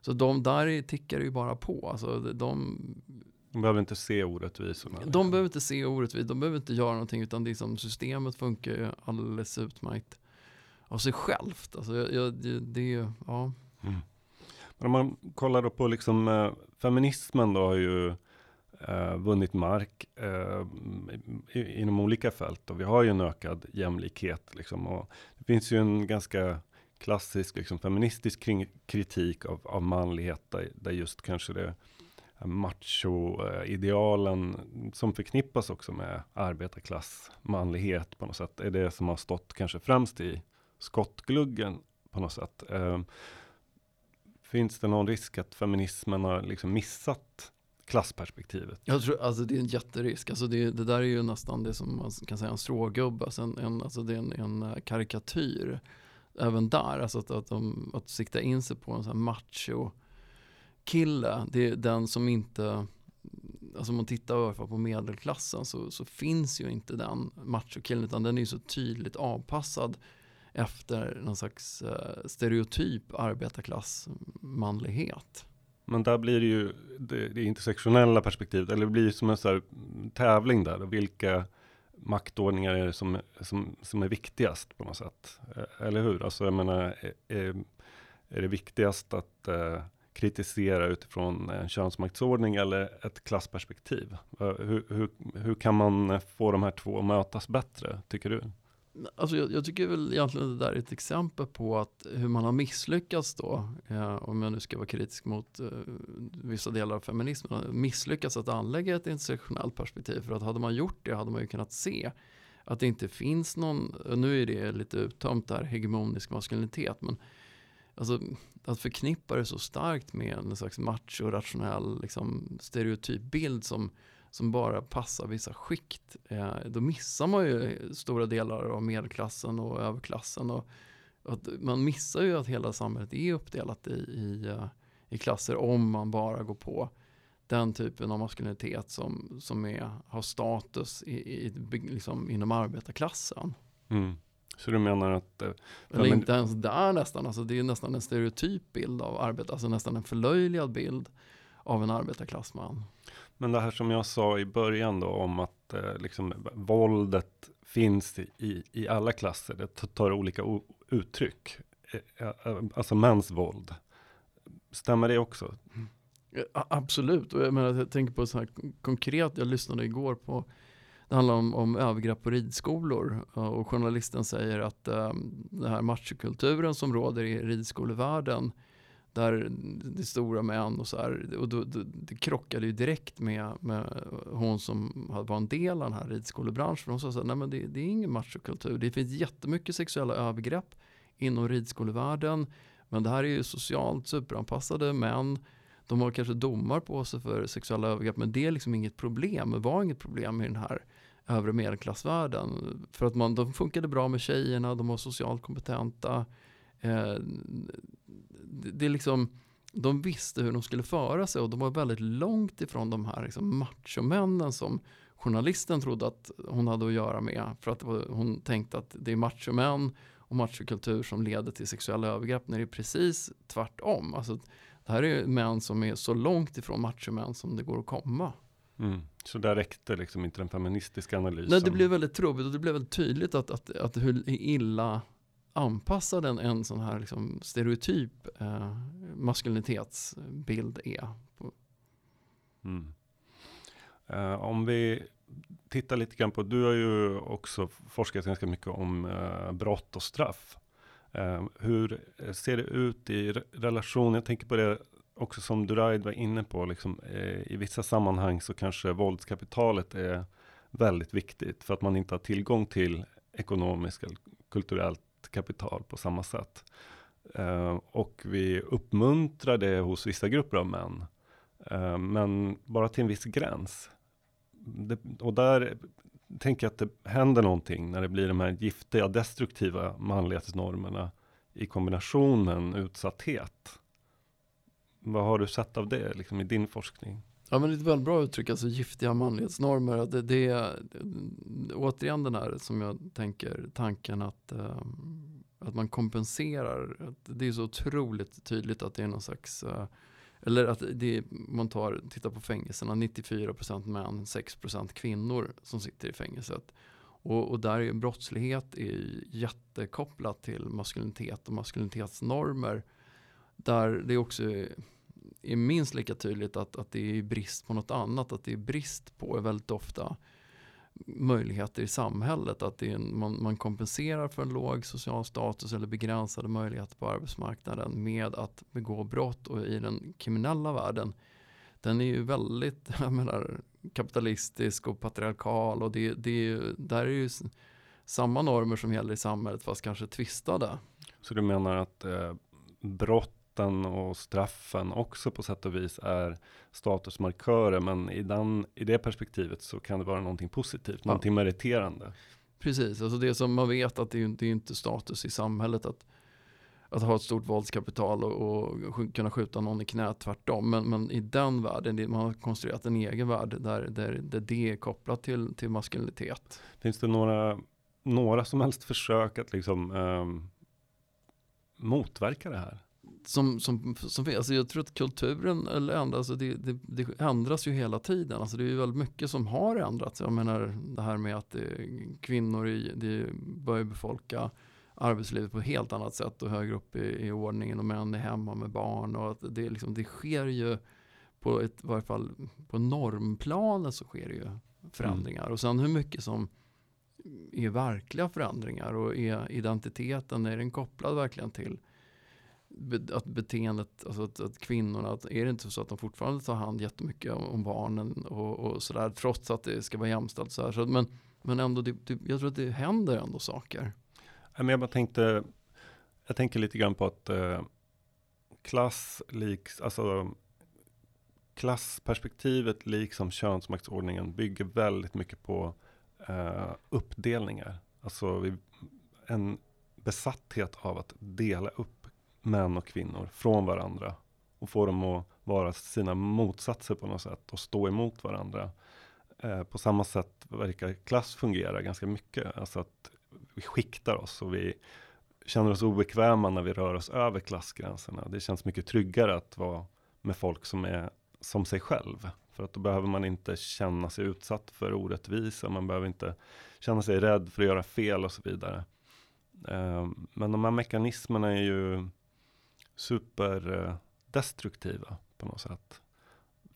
Så de där tickar ju bara på. Alltså de, de behöver inte se orättvisorna. De liksom. behöver inte se orättvisorna, de behöver inte göra någonting utan det som systemet funkar ju alldeles utmärkt. av sig självt. Alltså, jag, jag, det, det, ja. Mm. Men om man kollar då på liksom, eh, feminismen då har ju eh, vunnit mark eh, inom olika fält och vi har ju en ökad jämlikhet. Liksom, och det finns ju en ganska klassisk liksom, feministisk kring, kritik av, av manlighet där, där just kanske det macho-idealen som förknippas också med arbetarklass manlighet på något sätt är det som har stått kanske främst i skottgluggen på något sätt. Eh, finns det någon risk att feminismen har liksom missat klassperspektivet? Jag tror, alltså det är en jätterisk. Alltså det, det där är ju nästan det som man kan säga en strågubbe. Alltså en, en, alltså det är en, en eh, karikatyr även där. Alltså att, att, de, att sikta in sig på en sån här macho kille. Det är den som inte, alltså om man tittar på medelklassen så, så finns ju inte den machokillen utan den är ju så tydligt avpassad efter någon slags eh, stereotyp arbetarklass manlighet. Men där blir det ju det, det intersektionella perspektivet, eller det blir ju som en så tävling där. Vilka maktordningar är det som, som, som är viktigast på något sätt? Eh, eller hur? Alltså jag menar, är, är det viktigast att eh, kritisera utifrån en könsmaktsordning eller ett klassperspektiv? Eh, hur, hur, hur kan man få de här två att mötas bättre, tycker du? Alltså jag, jag, tycker väl egentligen det där är ett exempel på att hur man har misslyckats då, eh, om jag nu ska vara kritisk mot eh, vissa delar av feminismen, misslyckats att anlägga ett intersektionellt perspektiv. För att hade man gjort det hade man ju kunnat se att det inte finns någon, nu är det lite uttömt där, hegemonisk maskulinitet, men alltså, att förknippa det så starkt med en slags macho, rationell, liksom, stereotyp bild som som bara passar vissa skikt. Eh, då missar man ju stora delar av medelklassen och överklassen. Och, att man missar ju att hela samhället är uppdelat i, i, eh, i klasser om man bara går på den typen av maskulinitet som, som är, har status i, i, liksom inom arbetarklassen. Mm. Så du menar att... Eh, Eller inte ens där nästan, alltså det är nästan en stereotyp bild av arbete, alltså nästan en förlöjligad bild av en arbetarklassman. Men det här som jag sa i början då om att eh, liksom, våldet finns i, i alla klasser. Det tar olika uttryck. Eh, eh, alltså mäns våld. Stämmer det också? Absolut, och jag, menar, jag tänker på så här konkret, jag lyssnade igår på det handlar om, om övergrepp på ridskolor och journalisten säger att eh, den här machokulturen som råder i ridskolevärlden där det är stora män och så här. Och då, då, det krockade ju direkt med, med hon som var en del av den här ridskolebranschen. Hon sa så här, nej men det, det är ingen machokultur. Det finns jättemycket sexuella övergrepp inom ridskolevärlden. Men det här är ju socialt superanpassade män. De har kanske domar på sig för sexuella övergrepp men det är liksom inget problem. Det var inget problem i den här övre medelklassvärlden. För att man, de funkade bra med tjejerna, de var socialt kompetenta. Eh, det, är liksom, de visste hur de skulle föra sig och de var väldigt långt ifrån de här liksom machomännen som journalisten trodde att hon hade att göra med. För att var, hon tänkte att det är machomän och machokultur som leder till sexuella övergrepp när det är precis tvärtom. Alltså, det här är män som är så långt ifrån machomän som det går att komma. Mm. Så där räckte liksom inte den feministiska analysen? Nej, det blev väldigt trubbigt och det blev väldigt tydligt att, att, att hur illa anpassad en, en sån här liksom stereotyp eh, maskulinitetsbild är. Mm. Uh, om vi tittar lite grann på, du har ju också forskat ganska mycket om uh, brott och straff. Uh, hur ser det ut i relation, jag tänker på det också som Duraid var inne på, liksom, eh, i vissa sammanhang så kanske våldskapitalet är väldigt viktigt för att man inte har tillgång till ekonomiskt eller kulturellt kapital på samma sätt. Eh, och vi uppmuntrar det hos vissa grupper av män. eh, men bara till en viss gräns. Det, och där tänker jag att det händer någonting när det blir de här giftiga, destruktiva manlighetsnormerna i kombination med en utsatthet. Vad har du sett av det liksom, i din forskning? Ja men det är ett väldigt bra uttryck, alltså giftiga manlighetsnormer. Det, det är återigen den här som jag tänker tanken att, um, att man kompenserar. Att det är så otroligt tydligt att det är någon slags uh, eller att det, man tar, tittar på fängelserna, 94% män, 6% kvinnor som sitter i fängelset. Och, och där är brottslighet är jättekopplat till maskulinitet och maskulinitetsnormer. Där det också är, är minst lika tydligt att, att det är brist på något annat. Att det är brist på väldigt ofta möjligheter i samhället. Att det är en, man, man kompenserar för en låg social status eller begränsade möjligheter på arbetsmarknaden med att begå brott. Och i den kriminella världen, den är ju väldigt jag menar, kapitalistisk och patriarkal. Och det, det, där är ju samma normer som gäller i samhället fast kanske tvistade. Så du menar att eh, brott brotten och straffen också på sätt och vis är statusmarkörer. Men i, den, i det perspektivet så kan det vara någonting positivt, ja. någonting meriterande. Precis, alltså det som man vet att det är, det är inte status i samhället att, att ha ett stort våldskapital och, och kunna skjuta någon i knät, tvärtom. Men, men i den världen, man har konstruerat en egen värld där, där, där det är kopplat till, till maskulinitet. Finns det några, några som helst försök att liksom um, motverka det här? Som, som, som alltså jag tror att kulturen eller ändras, alltså det, det, det, ändras ju hela tiden. Alltså det är ju väldigt mycket som har ändrats. Jag menar det här med att det, kvinnor i, det börjar befolka arbetslivet på ett helt annat sätt och högre upp i, i ordningen och män är hemma med barn. Och att det, liksom, det sker ju på ett, i varje fall på normplanen så sker det ju förändringar. Mm. Och sen hur mycket som är verkliga förändringar och är identiteten, är den kopplad verkligen till att beteendet, alltså att, att kvinnorna, att är det inte så att de fortfarande tar hand jättemycket om, om barnen och, och sådär, trots att det ska vara jämställt så här. Så, men, men ändå, det, det, jag tror att det händer ändå saker. Men jag bara tänkte, jag tänker lite grann på att eh, klass liks, alltså klassperspektivet liksom könsmaktsordningen bygger väldigt mycket på eh, uppdelningar. Alltså vi, en besatthet av att dela upp män och kvinnor från varandra och få dem att vara sina motsatser på något sätt och stå emot varandra. Eh, på samma sätt verkar klass fungera ganska mycket. Alltså att vi skiktar oss och vi känner oss obekväma när vi rör oss över klassgränserna. Det känns mycket tryggare att vara med folk som är som sig själv. För att då behöver man inte känna sig utsatt för orättvisa. Man behöver inte känna sig rädd för att göra fel och så vidare. Eh, men de här mekanismerna är ju superdestruktiva på något sätt.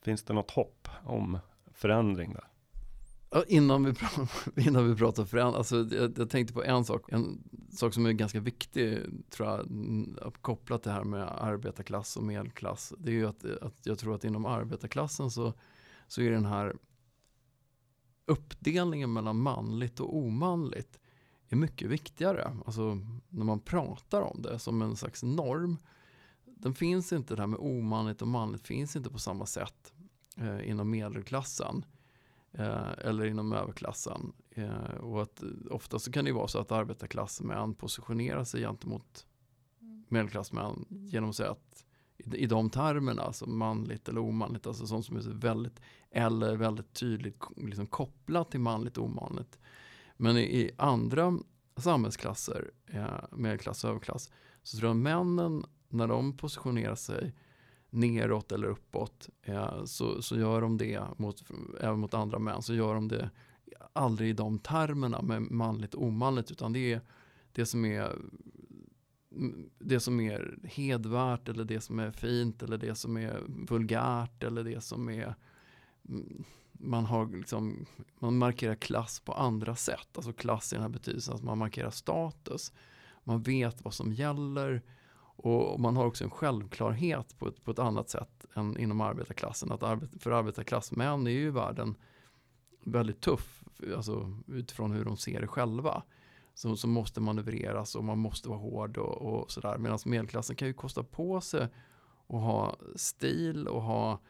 Finns det något hopp om förändring där? Ja, innan, vi pratar, innan vi pratar förändring, alltså jag, jag, tänkte på en sak, en sak som är ganska viktig tror jag, kopplat det här med arbetarklass och medelklass. Det är ju att, att jag tror att inom arbetarklassen så, så är den här uppdelningen mellan manligt och omanligt är mycket viktigare. Alltså när man pratar om det som en slags norm den finns inte, det här med omanligt och manligt finns inte på samma sätt eh, inom medelklassen eh, eller inom överklassen. Eh, och att ofta så kan det vara så att arbetarklassmän positionerar sig gentemot medelklassmän genom att säga att i, i de termerna, alltså manligt eller omanligt, alltså sånt som är väldigt eller väldigt tydligt liksom kopplat till manligt och omanligt. Men i, i andra samhällsklasser, eh, medelklass och överklass, så tror jag männen när de positionerar sig neråt eller uppåt eh, så, så gör de det mot, även mot andra män. Så gör de det aldrig i de termerna med manligt och omanligt utan det är det som är mm, det som är hedvärt eller det som är fint eller det som är vulgärt eller det som är mm, man har liksom, man markerar klass på andra sätt. Alltså klass i den här betydelsen att man markerar status. Man vet vad som gäller. Och man har också en självklarhet på ett, på ett annat sätt än inom arbetarklassen. Att arbet, för arbetarklassmän är ju världen väldigt tuff, alltså utifrån hur de ser det själva. Så, så måste manövreras och man måste vara hård och, och sådär. Medan medelklassen kan ju kosta på sig att ha stil och ha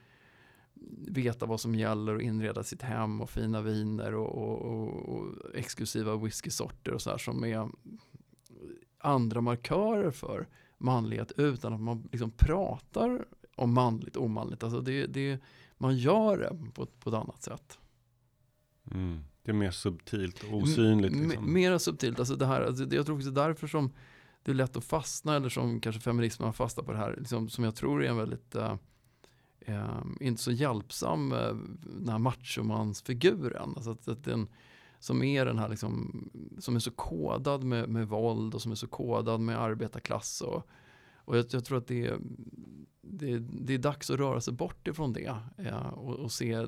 veta vad som gäller och inreda sitt hem och fina viner och, och, och, och exklusiva whiskysorter och sådär som är andra markörer för manlighet utan att man liksom pratar om manligt och omanligt. Alltså det, det, man gör det på, på ett annat sätt. Mm. Det är mer subtilt och osynligt. Liksom. Mer subtilt. Alltså det här, alltså det, jag tror också det är därför som det är lätt att fastna, eller som kanske feminismen har fastnat på det här, liksom, som jag tror är en väldigt uh, uh, inte så hjälpsam, uh, den här machomansfiguren. Alltså att, att den, som är den här liksom, som är så kodad med, med våld och som är så kodad med arbetarklass. Och, och jag, jag tror att det är, det, det, är dags att röra sig bort ifrån det Eh, och, och, se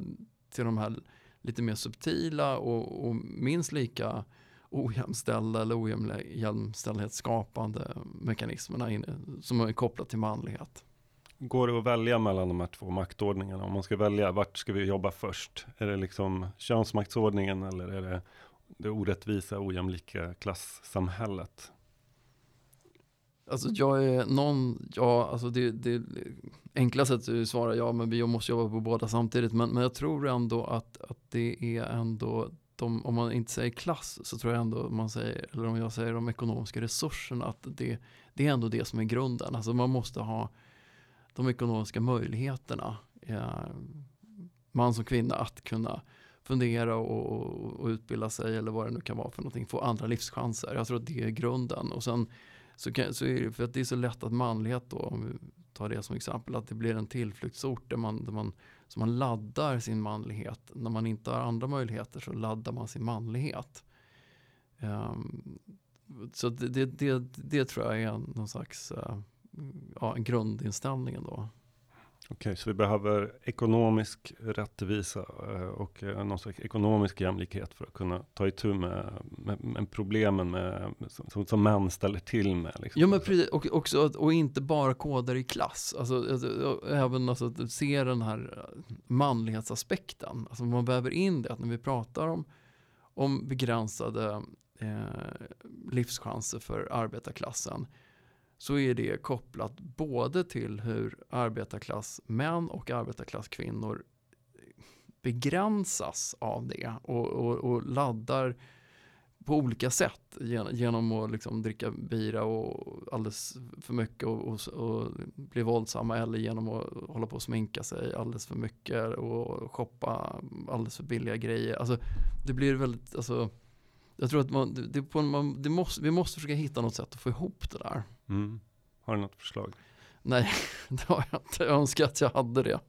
till de här lite mer subtila och, och minst lika ojämställda eller ojämställdhetsskapande mekanismerna inne, som är kopplat till manlighet. Går det att välja mellan de här två maktordningarna? Om man ska välja, vart ska vi jobba först? Är det liksom könsmaktsordningen eller är det det orättvisa, ojämlika klassamhället? Alltså jag är någon, ja alltså det, det enkla sättet att svara ja men vi måste jobba på båda samtidigt men, men jag tror ändå att, att det är ändå de, om man inte säger klass så tror jag ändå man säger, eller om jag säger de ekonomiska resurserna att det, det är ändå det som är grunden. Alltså man måste ha de ekonomiska möjligheterna, eh, man som kvinna, att kunna fundera och, och, och, utbilda sig eller vad det nu kan vara för någonting, få andra livschanser. Jag tror att det är grunden. Och sen så, kan, så är det, för att det är så lätt att manlighet då, om vi tar det som exempel, att det blir en tillflyktsort där man, där man, så man laddar sin manlighet. När man inte har andra möjligheter så laddar man sin manlighet. Um, så det, det, det, det, tror jag är någon slags uh, ja, grundinställningen då. Okej, okay, så vi behöver ekonomisk rättvisa eh, och eh, någon slags ekonomisk jämlikhet för att kunna ta itu med, med, med problemen med, som, som män ställer till med. Liksom. Ja, men precis, och, också, och inte bara koder i klass. Alltså, alltså, även alltså, att se den här manlighetsaspekten. Alltså, man behöver in det, att när vi pratar om, om begränsade eh, livschanser för arbetarklassen så är det kopplat både till hur arbetarklassmän och arbetarklasskvinnor begränsas av det och, och, och laddar på olika sätt genom att liksom dricka bira och alldeles för mycket och, och, och, bli våldsamma eller genom att hålla på och sminka sig alldeles för mycket och shoppa alldeles för billiga grejer. Alltså, det blir väldigt, alltså, jag tror att man, det, det, man, det måste, vi måste försöka hitta något sätt att få ihop det där. Mm. Har du något förslag? Nej, det har jag inte. Jag önskar att jag hade det.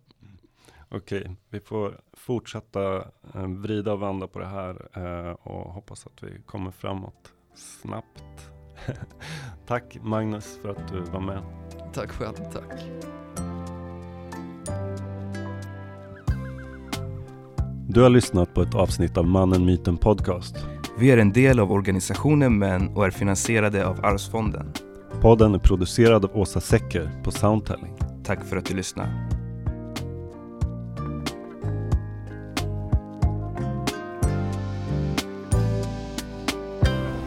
Okej, vi får fortsätta eh, vrida och vända på det här eh, och hoppas att vi kommer framåt snabbt. tack Magnus för att du var med. Tack själv, tack. Du har lyssnat på ett avsnitt av Mannen, Myten Podcast. Vi är en del av organisationen Män och är finansierade av Arvsfonden. Podden är producerad av Åsa Secker på Soundtelling. Tack för att du lyssnar.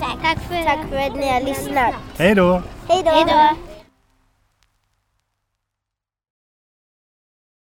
Tack för, Tack för att ni har lyssnat. Hej då! Hej då!